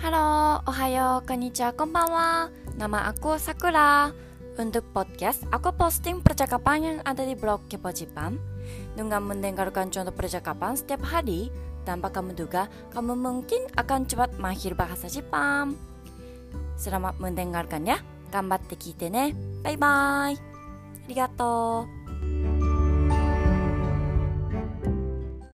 Halo, ohayo, konnichiwa, konbanwa. Nama aku Sakura. Untuk podcast, aku posting percakapan yang ada di blog Kepo Jepang. Dengan mendengarkan contoh percakapan setiap hari, tanpa kamu duga, kamu mungkin akan cepat mahir bahasa Jepang. Selamat mendengarkan ya. Gambatte kite ne. Bye bye. Arigatou